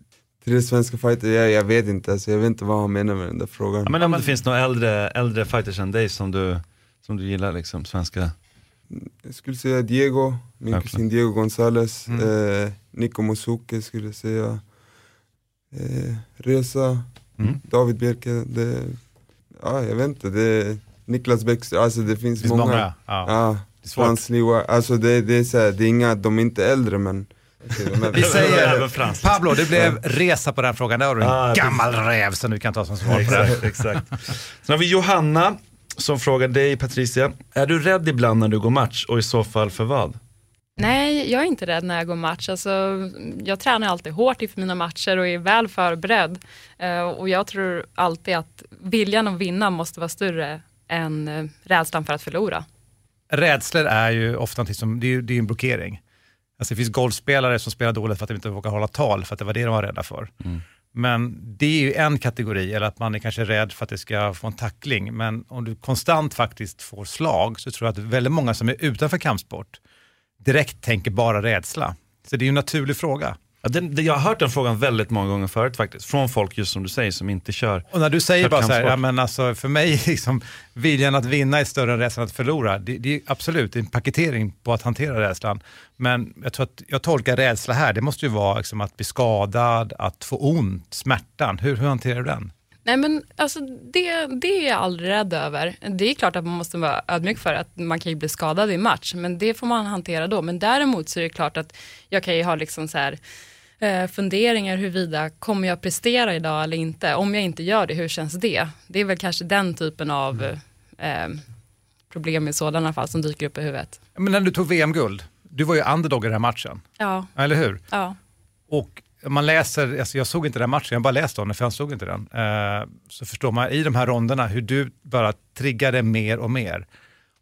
Tre svenska fighter, jag, jag vet inte, alltså, jag vet inte vad han menar med den där frågan. Ja, men om det finns några äldre, äldre fighters än dig som du, som du gillar, liksom, svenska? Jag skulle säga Diego, min Okej. kusin Diego Gonzales, Mm. eh, Nico Mosuke skulle jag säga, eh, Reza, Mm. David Bjerke, det, ja jag vet inte, det, Niklas Bäckström, alltså det finns, Det finns många. många, ja. Ja, är svårt. Frans Liwa, alltså det, det är så här, det är inga, de är inte äldre men <laughs> är- Vi säger. Pablo, det blev resa på den frågan. Där har du en Ja, gammal räv som du kan ta som svar på det. Exakt, exakt. Sen har vi Johanna som frågar dig Patricia, är du rädd ibland när du går match och i så fall för vad? Nej, jag är inte rädd när jag går match. Alltså, jag tränar alltid hårt inför mina matcher och är väl förberedd. Eh, och jag tror alltid att viljan att vinna måste vara större än eh, rädslan för att förlora. Rädslor är ju ofta någonting som, det är, det är en blockering. Alltså det finns golfspelare som spelar dåligt för att de inte vågar hålla tal, för att det var det de var rädda för. Men det är ju en kategori, eller att man är kanske rädd för att det ska få en tackling. Men om du konstant faktiskt får slag så tror jag att väldigt många som är utanför kampsport direkt tänker bara rädsla. Så det är ju en naturlig fråga. Ja, den, det- jag har hört den frågan väldigt många gånger förut faktiskt, från folk just som du säger som inte kör. Och när du säger bara så här, ja, men alltså, för mig <laughs> liksom, viljan att vinna är större än rädslan att förlora. Det, det är absolut en paketering på att hantera rädslan. Men jag tror att jag tolkar rädsla här, det måste ju vara liksom att bli skadad, att få ont, smärtan. Hur, hur hanterar du den? Nej men alltså det, det är jag aldrig rädd över. Det är klart att man måste vara ödmjuk för att man kan ju bli skadad i match, men det får man hantera då. Men däremot så är det klart att jag kan ju ha liksom så här, eh, funderingar huruvida, kommer jag prestera idag eller inte? Om jag inte gör det, hur känns det? Det är väl kanske den typen av eh, problem i sådana fall som dyker upp i huvudet. Men när du tog VM-guld, du var ju underdog i den här matchen, Ja, eller hur? ja. Och man läser, alltså jag såg inte den matchen, jag bara läste om den för jag såg inte den. Eh, så förstår man i de här ronderna hur du bara triggade mer och mer.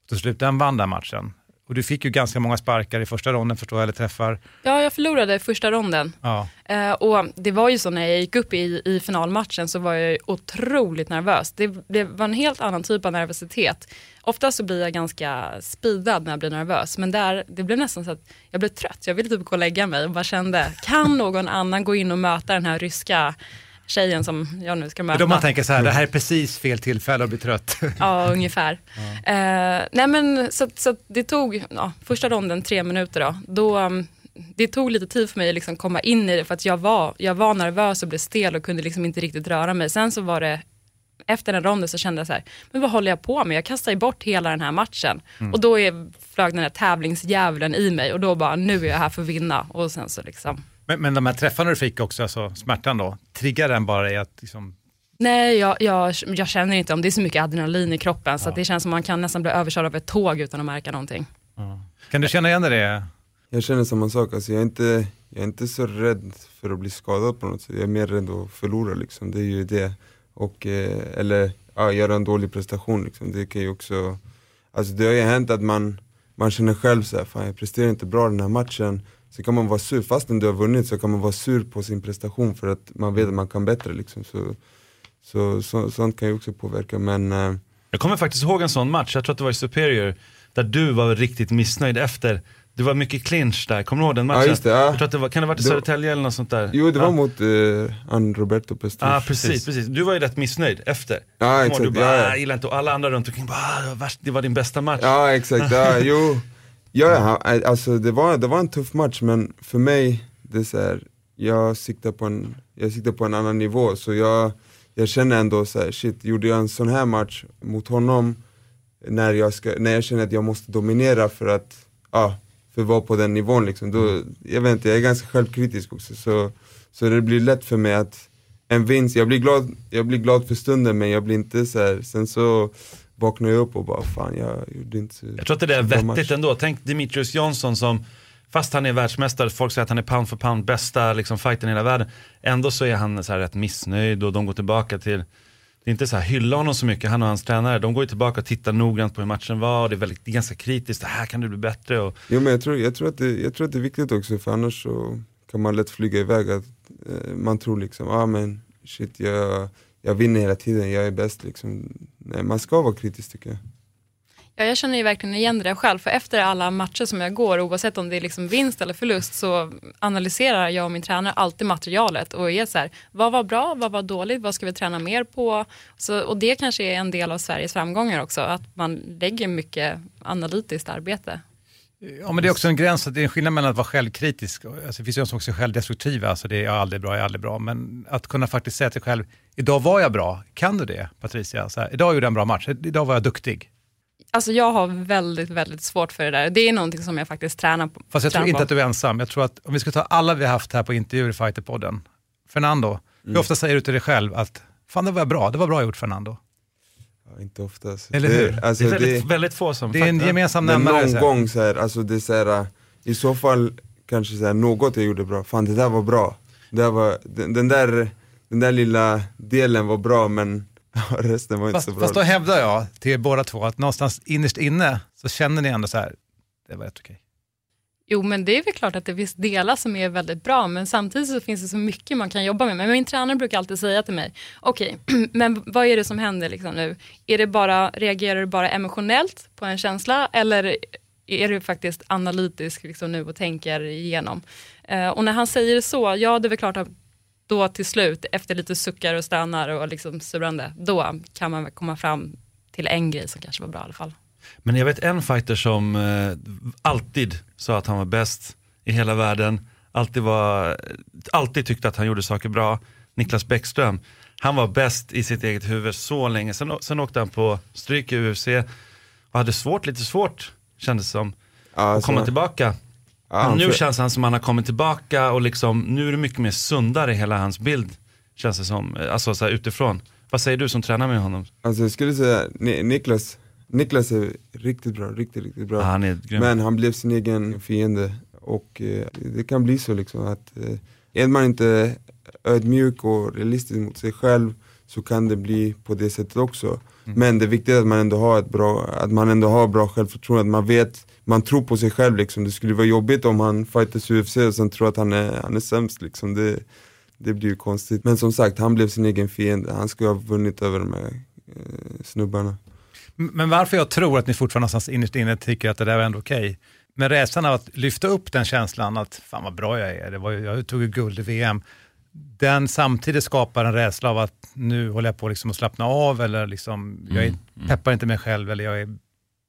Till slut den vann den matchen. Och du fick ju ganska många sparkar i första ronden förstår jag, eller träffar. ja, jag förlorade första ronden. Ja. Eh, och det var ju så när jag gick upp i, i finalmatchen så var jag otroligt nervös. Det, det var en helt annan typ av nervositet. Ofta så blir jag ganska speedad när jag blir nervös, men där, det blev nästan så att jag blev trött. Jag ville typ gå och lägga mig och bara kände, kan någon annan gå in och möta den här ryska tjejen som jag nu ska möta? Då man tänker så här, det här är precis fel tillfälle att bli trött. <laughs> Ja, ungefär. Eh, nej men så, så det tog, ja, första ronden tre minuter då. då um, det tog lite tid för mig att liksom komma in i det för att jag var, jag var nervös och blev stel och kunde liksom inte riktigt röra mig. Sen så var det, efter den ronden så kände jag så här, men vad håller jag på med? Jag kastar ju bort hela den här matchen. Mm. Och då är, flög den här tävlingsdjävulen i mig och då bara, nu är jag här för att vinna. Och sen så liksom, Men, men de här träffarna du fick också, alltså smärtan då, triggar den bara i att liksom, nej jag, jag, jag känner inte om det är så mycket adrenalin i kroppen så att det känns som man kan nästan bli överkörd av ett tåg utan att märka någonting. kan du känna igen dig det? Jag känner samma sak, alltså jag, är inte, jag är inte så rädd för att bli skadad på något sätt. Jag är mer rädd att förlora liksom, det är ju det. Och, eh, eller ja, göra en dålig prestation liksom. Det kan ju också, alltså det har ju hänt att man, man känner själv så här, fan jag presterar inte bra den här matchen. Så kan man vara sur, fastän du har vunnit så kan man vara sur på sin prestation för att man vet att man kan bättre liksom. Så, så, så, sånt kan ju också påverka men eh, Jag kommer faktiskt ihåg en sån match, jag tror att det var i Superior, där du var riktigt missnöjd efter. Det var mycket clinch där, kommer du ihåg den matchen? Ja, just det, ja. Jag tror att det var, kan det ha varit i Södertälje eller något sånt där? Jo det ja. var mot eh, han Roberto Pestis. Ja precis, precis. Du var ju rätt missnöjd efter. Ja, Kommer du exakt, bara, ja, ja. "Ah, gillar inte, och alla andra runt omkring bara, "Ah, det var värst, det var din bästa match. Ja exakt, ja, <laughs> jo. Ja, ja, alltså det var, det var en tuff match men för mig, det är så här, jag siktar på en jag siktar på en annan nivå. Så jag, jag känner ändå så här, shit, gjorde jag en sån här match mot honom när jag, ska, när jag känner att jag måste dominera för att, ja, för att vara på den nivån liksom. Då, jag vet inte, jag är ganska självkritisk också. Så, så det blir lätt för mig att en vinst, jag blir glad, jag blir glad för stunden men jag blir inte så här, sen så vaknar jag upp och bara fan jag gjorde inte så Jag tror att det är så bra vettigt match. ändå. Tänk Demetrius Johnson som, fast han är världsmästare, folk säger att han är pound for pound bästa liksom, fighten i hela världen. Ändå så är han så här rätt missnöjd och de går tillbaka till, det är inte så här hylla honom så mycket, han och hans tränare. De går ju tillbaka och tittar noggrant på hur matchen var och det är, väldigt, det är ganska kritiskt, det här kan du bli bättre. Och, Jo men jag tror, jag, tror att det, jag tror att det är viktigt också för annars så kan man lätt flyga iväg att eh, man tror liksom, ah men shit jag, jag vinner hela tiden, jag är bäst liksom. Nej man ska vara kritisk tycker jag. Ja, jag känner ju verkligen igen det där själv, för efter alla matcher som jag går, oavsett om det är liksom vinst eller förlust, så analyserar jag och min tränare alltid materialet och är så här, vad var bra, vad var dåligt, vad ska vi träna mer på? Så, och det kanske är en del av Sveriges framgångar också, att man lägger mycket analytiskt arbete. Ja, men det är också en gräns, att det är en skillnad mellan att vara självkritisk, alltså, det finns ju de som också är självdestruktiva, alltså det är jag är aldrig bra, jag är aldrig bra, men att kunna faktiskt säga till sig själv, idag var jag bra, kan du det Patricia? Så här, idag gjorde jag en bra match, idag var jag duktig. Alltså jag har väldigt, väldigt svårt för det där. Det är någonting som jag faktiskt tränar på. Fast jag tror inte på. att du är ensam, jag tror att om vi ska ta alla vi har haft här på intervjuer i Fighterpodden, Fernando, hur ofta säger du till dig själv att, fan det var bra, det var bra gjort Fernando? Ja, inte ofta. Alltså. Eller hur? alltså, det är väldigt, väldigt få som Det är en gemensam Men nämnare. någon gång så här, alltså det är så här, i så fall kanske så här, något jag gjorde bra, fan det där var bra. Det där var, den, den, där, den där lilla delen var bra men resten var inte Fast, så bra. fast då hävdar jag till er båda två att någonstans innerst inne så känner ni ändå så här, det var rätt okej. Jo, men det är väl klart att det finns delar som är väldigt bra, men samtidigt så finns det så mycket man kan jobba med. Men min tränare brukar alltid säga till mig, okej, <clears throat> men vad är det som händer liksom nu? Är det bara, reagerar du bara emotionellt på en känsla eller är du faktiskt analytisk liksom nu och tänker igenom? Eh, och när han säger så, ja det är väl klart att då till slut, efter lite suckar och stannar och liksom surrande, då kan man komma fram till en grej som kanske var bra i alla fall. Men jag vet en fighter som eh, alltid sa att han var bäst i hela världen, alltid, var, alltid tyckte att han gjorde saker bra, Niklas Bäckström. Han var bäst i sitt eget huvud så länge, sen, sen åkte han på stryk i UFC och hade svårt, lite svårt kändes det som, att alltså, komma tillbaka. Men nu för- känns han som att han har kommit tillbaka och liksom, nu är det mycket mer sundare i hela hans bild, känns det som, alltså så här, utifrån. Vad säger du som tränar med honom? Alltså jag skulle säga, Ni- Niklas, Niklas är riktigt bra, riktigt, riktigt bra. Ja, han är grym. Men han blev sin egen fiende och eh, det kan bli så liksom att eh, är man inte ödmjuk och realistisk mot sig själv så kan det bli på det sättet också. Men det är viktigt att man ändå har ett bra, att man ändå har bra självförtroende, att man vet, man tror på sig själv liksom. Det skulle vara jobbigt om han fightas UFC och sen tror att han är, han är sämst liksom. Det, det blir ju konstigt. Men som sagt, han blev sin egen fiende. Han skulle ha vunnit över de här eh, snubbarna. Men varför jag tror att ni fortfarande någonstans innerst inne tycker att det där var ändå okej. Men rädslan av att lyfta upp den känslan att fan vad bra jag är, det var, jag tog ju guld i VM. Den samtidigt skapar en rädsla av att nu håller jag på liksom att slappna av eller liksom, jag är, peppar inte mig själv eller jag är,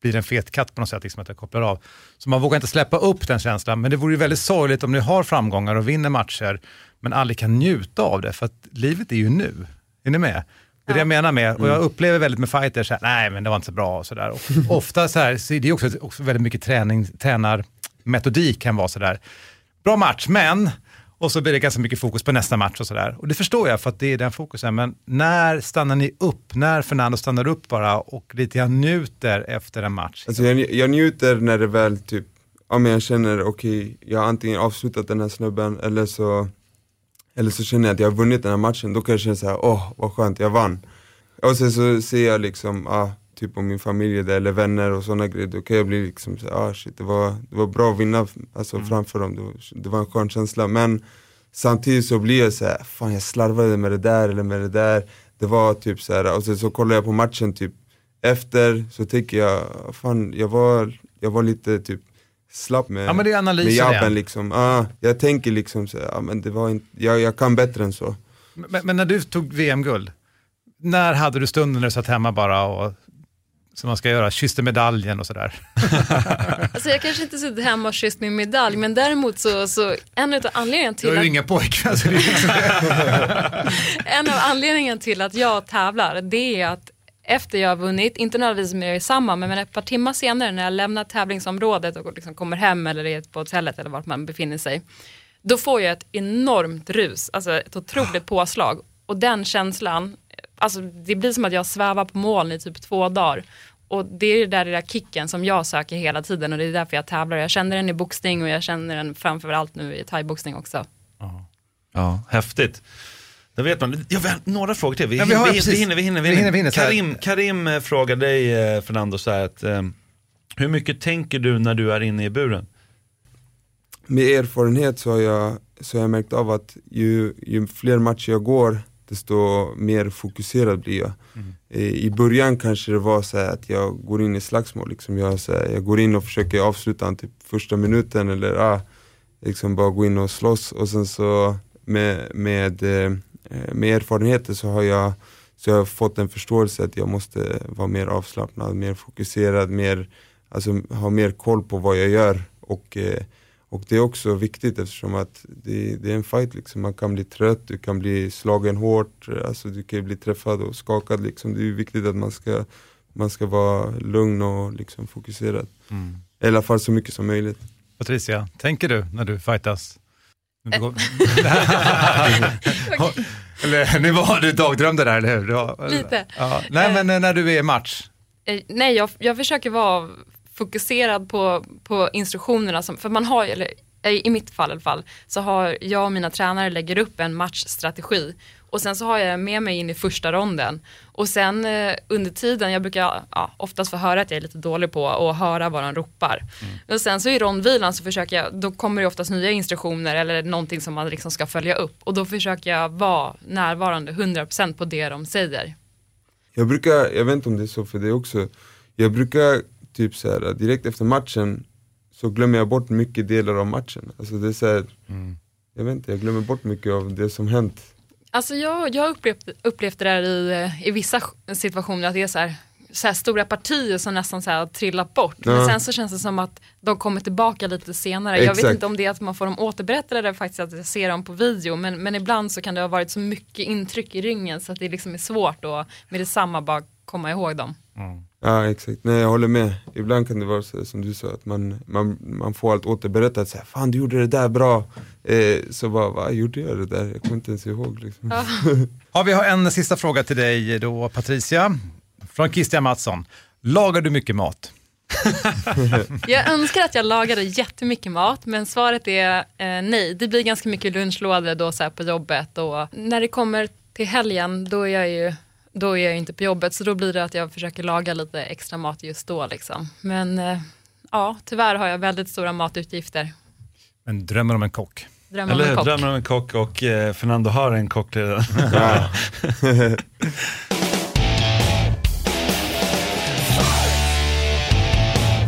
blir en fet katt på något sätt, liksom att jag kopplar av. Så man vågar inte släppa upp den känslan, men det vore ju väldigt sorgligt om ni har framgångar och vinner matcher, men aldrig kan njuta av det, för att livet är ju nu. Är ni med? Det är det jag menar med, och jag upplever väldigt med fighters, så här, nej men det var inte så bra och sådär. Och <laughs> Ofta så här, så är det också, också väldigt mycket träning, tränarmetodik kan vara sådär, bra match, men, och så blir det ganska mycket fokus på nästa match och sådär. Och det förstår jag för att det är den fokusen, men när stannar ni upp? När Fernando stannar upp bara och lite grann njuter efter en match? Alltså jag, jag njuter när det väl typ, ja men jag känner okej, jag har antingen avslutat den här snubben eller så eller så känner jag att jag har vunnit den här matchen, då kan jag känna såhär, åh vad skönt, jag vann. Och sen så ser jag liksom, ah, typ om min familj är där, eller vänner och sådana grejer, då kan jag bli liksom såhär, ah shit det var, det var bra att vinna alltså, framför dem, det var, det var en skön känsla. Men samtidigt så blir jag såhär, fan jag slarvade med det där eller med det där. Det var typ såhär, och sen så kollar jag på matchen typ efter, så tänker jag, fan jag var, jag var lite typ slapp med, Ja, men det är med igen. jabben liksom. Ah, jag tänker liksom så, ja, men det var inte, jag, jag kan bättre än så. Men, men när du tog VM-guld, när hade du stunden när du satt hemma bara och som man ska göra, kysste medaljen och sådär. <laughs> Alltså jag kanske inte suttit hemma och kysst min medalj, men däremot så, så en av anledningarna Du till har ju att... inga pojkvän så det är liksom <laughs> En av anledningarna till att jag tävlar, det är att efter jag har vunnit, inte nödvändigtvis med samma, men ett par timmar senare när jag lämnar tävlingsområdet och liksom kommer hem eller är på hotellet eller vart man befinner sig, då får jag ett enormt rus, alltså ett otroligt påslag. Och den känslan, alltså det blir som att jag svävar på moln i typ två dagar. Och det är den där kicken som jag söker hela tiden och det är därför jag tävlar. Jag känner den i boxning och jag känner den framförallt nu i thaiboxning också. Ja, häftigt. Då vet man. Ja, vi har några frågor till. Vi, Ja, vi hinner, har- vi, vi, hinner, vi hinner. Vi hinner. vi hinner. Karim, Karim eh, frågar dig, eh, Fernando, så här att, eh, hur mycket tänker du när du är inne i buren? Med erfarenhet så har jag, så har jag märkt av att ju, ju fler matcher jag går desto mer fokuserad blir jag. Eh, I början kanske det var så här att jag går in i slagsmål, liksom. Jag, så här, jag går in och försöker avsluta typ första minuten eller ah, liksom bara gå in och slåss. Och sen så med, med, eh, med erfarenheter så har jag så jag har fått en förståelse att jag måste vara mer avslappnad, mer fokuserad, mer, alltså, ha mer koll på vad jag gör och eh, och det är också viktigt eftersom att det, det är en fight liksom, man kan bli trött, du kan bli slagen hårt, alltså du kan bli träffad och skakad liksom. Det är viktigt att man ska, man ska vara lugn och liksom fokuserad. Mm. I alla fall så mycket som möjligt. Patricia, tänker du när du fightas? Du går- <laughs> <laughs> eller, nu var du dagdrömde där, eller hur? Det var- Lite. Ja. Nej, men eh, när du är i match. Eh, Nej, jag, jag försöker vara fokuserad på, på instruktionerna, som, för man har eller eh, i mitt fall i alla fall, så har jag och mina tränare lägger upp en matchstrategi och sen så har jag med mig in i första ronden och sen eh, under tiden, jag brukar ja, oftast få höra att jag är lite dålig på att höra vad de ropar. Och sen så i rondvilan så försöker jag, då kommer det oftast nya instruktioner eller någonting som man liksom ska följa upp och då försöker jag vara närvarande 100% på det de säger. Jag brukar, jag vet inte om det är så för det också, jag brukar typ så här direkt efter matchen så glömmer jag bort mycket delar av matchen. Alltså det är så här, jag vet inte, jag glömmer bort mycket av det som hänt. Alltså jag, jag har upplevt, upplevt det där i, i vissa situationer att det är så här, så här stora partier som nästan så här har trillat bort. Men Ja. sen så känns det som att de kommer tillbaka lite senare. Jag vet Exakt. inte om det är att man får dem återberättade eller faktiskt att jag ser dem på video. Men, men ibland så kan det ha varit så mycket intryck i ringen så att det liksom är svårt att med detsamma bara komma ihåg dem. Ja exakt, nej jag håller med. Ibland kan det vara så som du sa, att man, man, man får allt återberättat, så här, fan du gjorde det där bra. Eh, så bara, vad gjorde jag det där? Jag kommer inte ens ihåg liksom. <laughs> Ja, vi har en sista fråga till dig då, Patricia. Från Christian Mattsson. Lagar du mycket mat? <laughs> Jag önskar att jag lagade jättemycket mat men svaret är eh, nej. Det blir ganska mycket lunchlådor då så på jobbet och när det kommer till helgen då är jag ju då är jag inte på jobbet så då blir det att jag försöker laga lite extra mat just då liksom. Men eh, ja, tyvärr har jag väldigt stora matutgifter. Men drömmer om en kock? Drömmer om Eller en hur? kock. Drömmer om en kock och eh, Fernando har en kock redan. Ja. <laughs>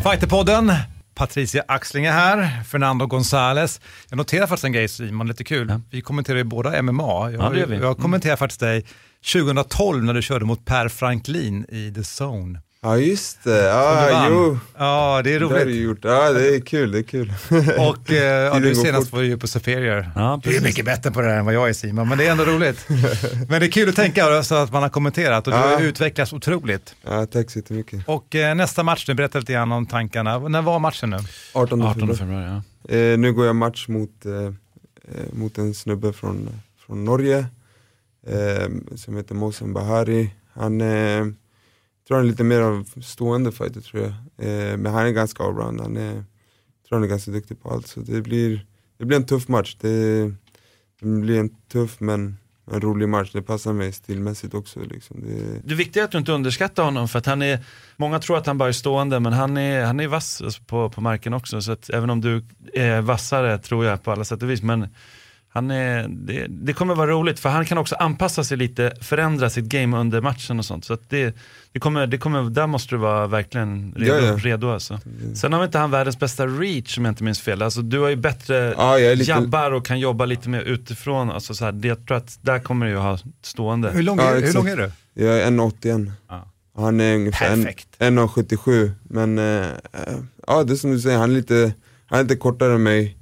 Fighterpodden, Patricia Axlinge här, Fernando Gonzales. Jag noterar faktiskt en grej Simon, lite kul. Vi kommenterar ju båda MMA. Jag, Ja, jag kommenterar faktiskt dig 2012 när du körde mot Per Franklin i The Zone. Ja just det, ja jo. Ja, det är Det har du roligt. gjort, ja det är kul, det är kul. <laughs> Och eh, ja, går senast fort. var ju på Superior. Ja, du är mycket bättre på det här än vad jag är Simon, men det är ändå roligt. <laughs> men det är kul att tänka så att man har kommenterat och du Ja. har utvecklats otroligt. Ja tack så jättemycket. Och eh, nästa match, du berättar lite grann om tankarna. När var matchen nu? 18 18 februari. ja. Eh, nu går jag match mot, eh, eh, mot en snubbe från, från Norge eh, som heter Mohsen Bahari. Han eh, tror han är lite mer av stående fighter tror jag. Eh, men han är ganska allround, han är, tror han är ganska duktig på allt. Så det blir, det blir en tuff match. Det, det blir en tuff men en rolig match. Det passar mig stilmässigt också. Liksom. Det, Det viktiga är att du inte underskattar honom för att han är, många tror att han bara är stående men han är, han är vass alltså, på, på marken också så att även om du är vassare tror jag på alla sätt och vis men han är, det, det kommer vara roligt för han kan också anpassa sig lite, förändra sitt game under matchen och sånt. Så att det, det kommer, det kommer, där måste du vara verkligen redo. Ja, ja. redo alltså. Sen har inte han världens bästa reach om jag inte minns fel. Alltså, du har ju bättre Ja, lite- jabbar och kan jobba lite mer utifrån. Alltså, så här, det, jag tror att där kommer du ju ha stående. Hur lång, är, hur lång är du? jag är 1,81. Ja. Han är ungefär en- 1,77 men eh, ja det är som du säger, han är lite, han är lite kortare än mig.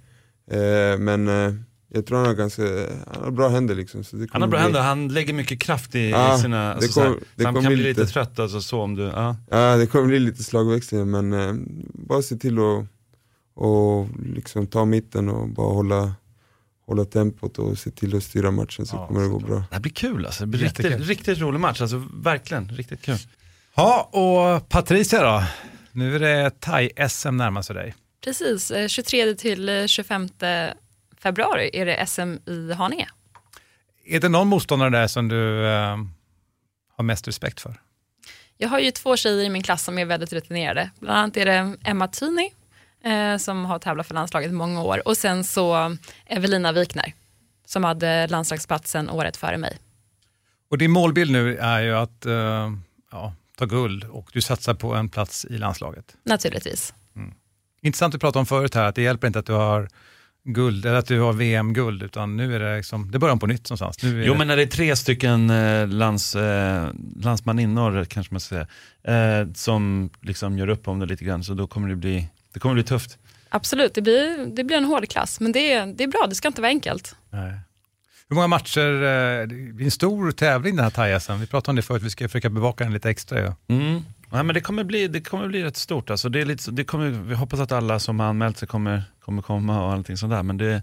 Eh, men eh, jag tror han har ganska, han har bra händer liksom. Så det Han har bra bli- händer, han lägger mycket kraft i, Ja, i sina, det alltså, så, här, kommer- det så han kan bli lite lite- trött alltså, så om du, ja. Ja det kommer bli lite slagväxlingar men eh, bara se till att och liksom ta mitten och bara hålla, hålla tempot och se till att styra matchen så kommer det gå bra. Det här blir kul alltså, det blir riktigt, riktigt rolig match, alltså verkligen, riktigt kul. Ja, och Patricia då? Nu är det thai-SM närmast för dig. Precis, eh, 23 till eh, 25 februari är det SM i Haninge. Är det någon motståndare där som du eh, har mest respekt för? Jag har ju två tjejer i min klass som är väldigt rutinerade. Bland annat är det Emma Tyni eh, som har tävlat för landslaget i många år och sen så Evelina Wikner som hade landslagsplatsen året före mig. Och din målbild nu är ju att eh, ja, ta guld och du satsar på en plats i landslaget. Naturligtvis. Intressant att prata om förut här, att det hjälper inte att du har guld, eller att du har VM-guld, utan nu är det liksom, det börjar på nytt någonstans. Nu är Jo det, men när det är tre stycken eh, lands, eh, landsmaninnor kanske man ska säga, eh, som liksom gör upp om det lite grann, så då kommer det bli, det kommer bli tufft. Absolut, det blir, det blir en hård klass men det, är- det är bra, det ska inte vara enkelt. Nej. Hur många matcher, eh, det blir en stor tävling den här thai Vi pratade om det förut, vi ska försöka bevaka den lite extra. Ja. Mm. Ja, men det, kommer bli, det kommer bli rätt stort. Alltså, det är lite, det kommer, vi hoppas att alla som har anmält sig kommer, kommer komma och allting sånt där. Men det,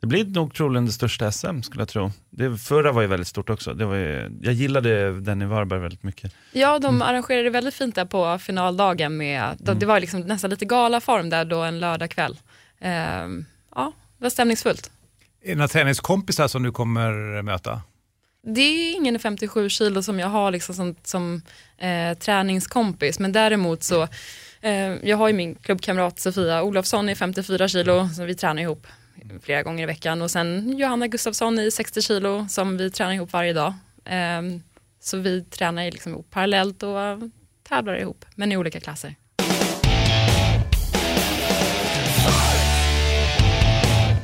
det blir nog troligen det största SM skulle jag tro. Det förra var ju väldigt stort också. Det var ju, jag gillade den i Varberg väldigt mycket. Ja, de arrangerade väldigt fint där på finaldagen med, då, det var liksom nästan lite galaform där då en lördagkväll. Ehm, ja, det var stämningsfullt. Är det några träningskompisar som du kommer möta? Det är ingen 57 kilo som jag har liksom som, som eh, träningskompis, men däremot så, eh, jag har ju min klubbkamrat Sofia Olofsson i 54 kilo, så vi tränar ihop flera gånger i veckan och sen Johanna Gustafsson i 60 kilo som vi tränar ihop varje dag. Eh, så vi tränar liksom ihop parallellt och tävlar ihop, men i olika klasser.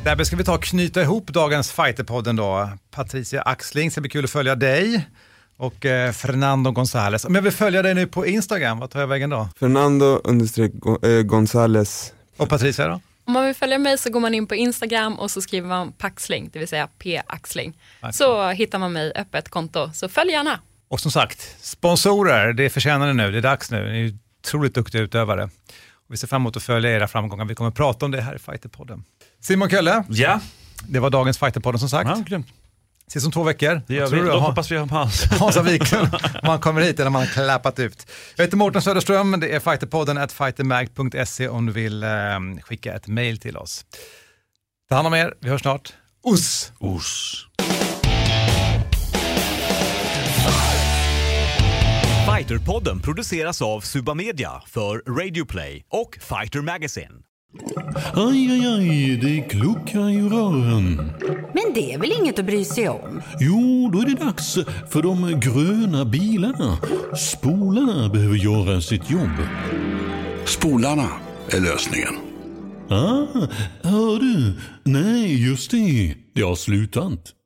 Därför ska vi ta och knyta ihop dagens Fighterpodden då. Patricia Axling, det ska bli kul att följa dig. Och eh, Fernando González. Om jag vill följa dig nu på Instagram, vad tar jag vägen då? Fernando understreck eh, Gonzales. Och Patricia då? Om man vill följa mig så går man in på Instagram och så skriver man Paxling, det vill säga P-axling. Så hittar man mig öppet konto, så följ gärna. Och som sagt, sponsorer, det förtjänar ni nu. Det är dags nu. Ni är otroligt duktiga utövare. Vi ser fram emot att följa era framgångar. Vi kommer att prata om det här i Fighterpodden. Simon Kölle, Ja, det var dagens Fighterpodden som sagt. ja grymt. Ses om två veckor. Det gör vi. Då Ha- hoppas vi har Hans. <laughs> Hansa Wiklund, om han kommer hit eller om han har klappat ut. Jag heter Mårten Söderström, det är fighterpodden at fightermag.se om du vill eh, skicka ett mail till oss. Ta hand om er, vi hörs snart. Us! Os. Fighterpodden produceras av Suba Media för Radio Play och Fighter Magazine. Aj, aj, aj, det kluckar i rören. Men det är väl inget att bry sig om? Jo, då är det dags för de gröna bilarna. Spolarna behöver göra sitt jobb. Spolarna är lösningen. Ah, hör du? Nej, just det. Det har slutat.